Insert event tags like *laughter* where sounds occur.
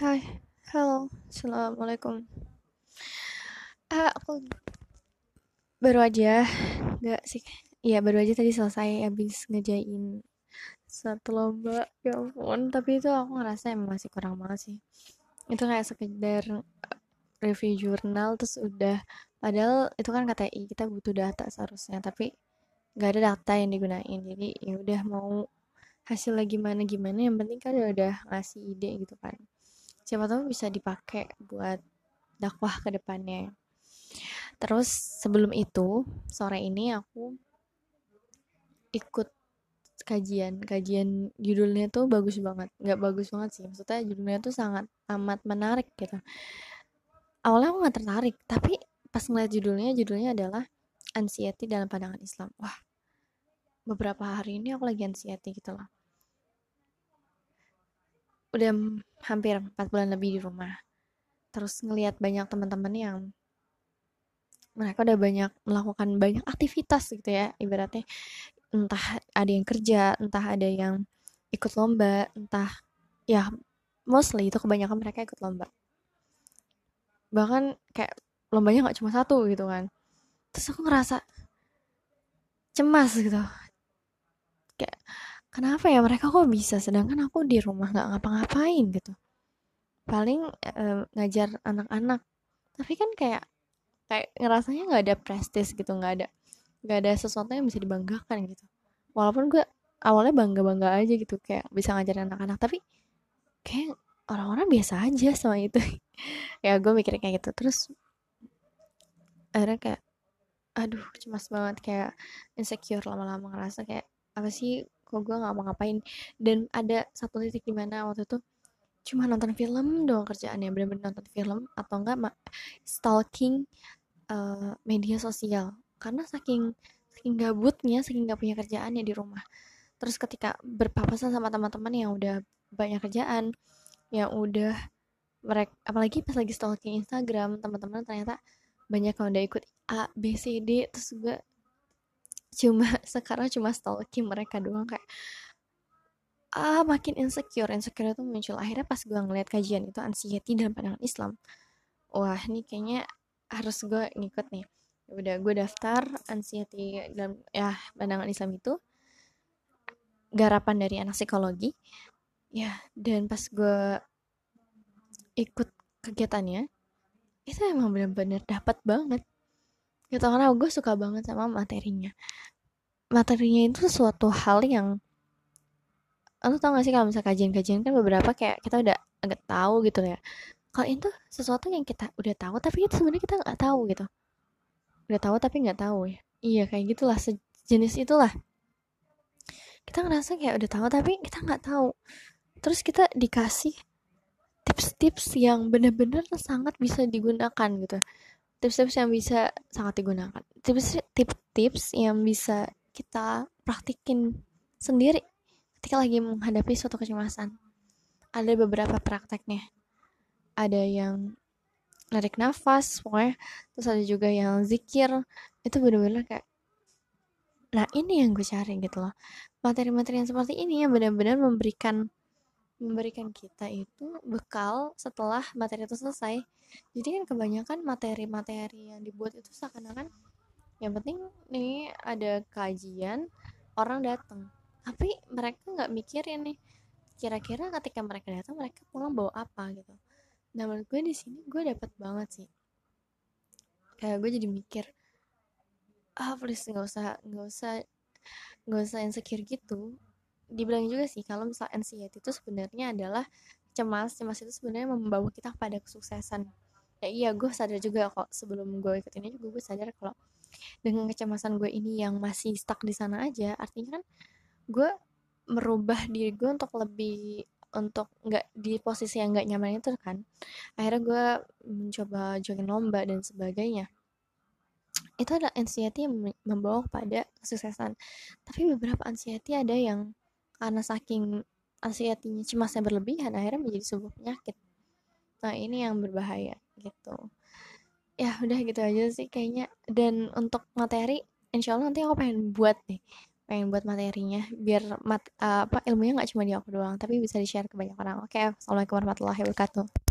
Hai, halo, assalamualaikum. Ah, aku baru aja, nggak sih, iya baru aja tadi selesai habis ngejain satu lomba. Ya ampun, tapi itu aku ngerasa emang masih kurang banget sih. Itu kayak sekedar review jurnal terus udah. Padahal itu kan KTI kita butuh data seharusnya, tapi nggak ada data yang digunain. Jadi ya udah mau hasilnya gimana gimana, yang penting kan udah ngasih ide gitu kan. Siapa tahu bisa dipakai buat dakwah ke depannya. Terus sebelum itu, sore ini aku ikut kajian. Kajian judulnya tuh bagus banget. Nggak bagus banget sih. Maksudnya judulnya tuh sangat amat menarik gitu. Awalnya aku nggak tertarik, tapi pas ngeliat judulnya, judulnya adalah anxiety dalam pandangan Islam. Wah, beberapa hari ini aku lagi anxiety gitu loh. Udah hampir 4 bulan lebih di rumah. Terus ngelihat banyak teman-teman yang mereka udah banyak melakukan banyak aktivitas gitu ya ibaratnya. Entah ada yang kerja entah ada yang ikut lomba entah ya mostly itu kebanyakan mereka ikut lomba. Bahkan kayak lombanya nggak cuma satu gitu kan. Terus aku ngerasa cemas gitu. Kayak kenapa ya? Mereka kok bisa? Sedangkan aku di rumah nggak ngapa-ngapain gitu. Paling eh, ngajar anak-anak. Tapi kan kayak kayak ngerasanya nggak ada prestis gitu. Nggak ada nggak ada sesuatu yang bisa dibanggakan gitu. Walaupun gue awalnya bangga bangga aja gitu kayak bisa ngajarin anak-anak. Tapi kayak orang-orang biasa aja sama itu. *laughs* Ya gue mikirnya kayak gitu. Terus akhirnya kayak aduh cemas banget. Kayak insecure lama-lama ngerasa kayak apa sih kok gue nggak mau ngapain. Dan ada satu titik di mana waktu itu cuma nonton film doang kerjaannya bener-bener nonton film atau enggak stalking uh, media sosial. Karena saking saking gabutnya saking gak punya kerjaannya di rumah. Terus ketika berpapasan sama teman-teman yang udah banyak kerjaan yang udah mereka apalagi pas lagi stalking Instagram teman-teman ternyata banyak yang udah ikut A B C D terus gue cuma *laughs* sekarang cuma stalking mereka doang kayak ah makin insecure. Insecure itu muncul akhirnya pas gue ngeliat kajian itu anxiety dalam pandangan Islam. Wah ini kayaknya harus gue ngikut nih. Ya udah gue daftar anxiety dalam ya pandangan Islam itu. Garapan dari anak psikologi. Ya dan pas gue ikut kegiatannya itu emang bener-bener dapat banget gitu karena gue suka banget sama materinya. Materinya itu suatu hal yang lo tau gak sih kalau misalnya kajian-kajian kan beberapa kayak kita udah agak tahu gitu ya. Kalau itu sesuatu yang kita udah tahu tapi itu sebenarnya kita nggak tahu gitu. Udah tahu tapi nggak tahu ya. Iya kayak gitulah sejenis itulah. Kita ngerasa kayak udah tahu tapi kita nggak tahu. Terus kita dikasih tips-tips yang bener-bener sangat bisa digunakan gitu tips-tips yang bisa sangat digunakan. Tips-tips yang bisa kita praktikin sendiri ketika lagi menghadapi suatu kecemasan. Ada beberapa prakteknya. Ada yang narik nafas pokoknya. Terus ada juga yang zikir. Itu bener-bener kayak nah ini yang gue cari gitu loh. Materi-materi yang seperti ini yang benar-benar memberikan memberikan kita itu bekal setelah materi itu selesai. Jadi kan kebanyakan materi-materi yang dibuat itu seakan-akan yang penting nih ada kajian orang datang tapi mereka nggak mikirin nih kira-kira ketika mereka datang mereka pulang bawa apa gitu. Nah menurut gue di sini gue dapat banget sih. Kayak gue jadi mikir ah please nggak usah nggak usah nggak usah insecure gitu dibilang juga sih kalau misal anxiety itu sebenarnya adalah cemas cemas itu sebenarnya membawa kita pada kesuksesan. Ya iya gue sadar juga kok sebelum gue ikut ini juga gue sadar kalau dengan kecemasan gue ini yang masih stuck di sana aja artinya kan gue merubah diri gue untuk lebih untuk nggak di posisi yang nggak nyaman itu kan. Akhirnya gue mencoba join lomba dan sebagainya. Itu adalah anxiety yang membawa pada kesuksesan. Tapi beberapa anxiety ada yang karena saking anxiety-nya cemasnya berlebihan akhirnya menjadi sebuah penyakit. Nah ini yang berbahaya gitu. Ya udah gitu aja sih kayaknya. Dan untuk materi insya Allah nanti aku pengen buat nih pengen buat materinya biar mat, uh, apa ilmunya nggak cuma di aku doang tapi bisa di share ke banyak orang. Oke okay, assalamualaikum warahmatullahi wabarakatuh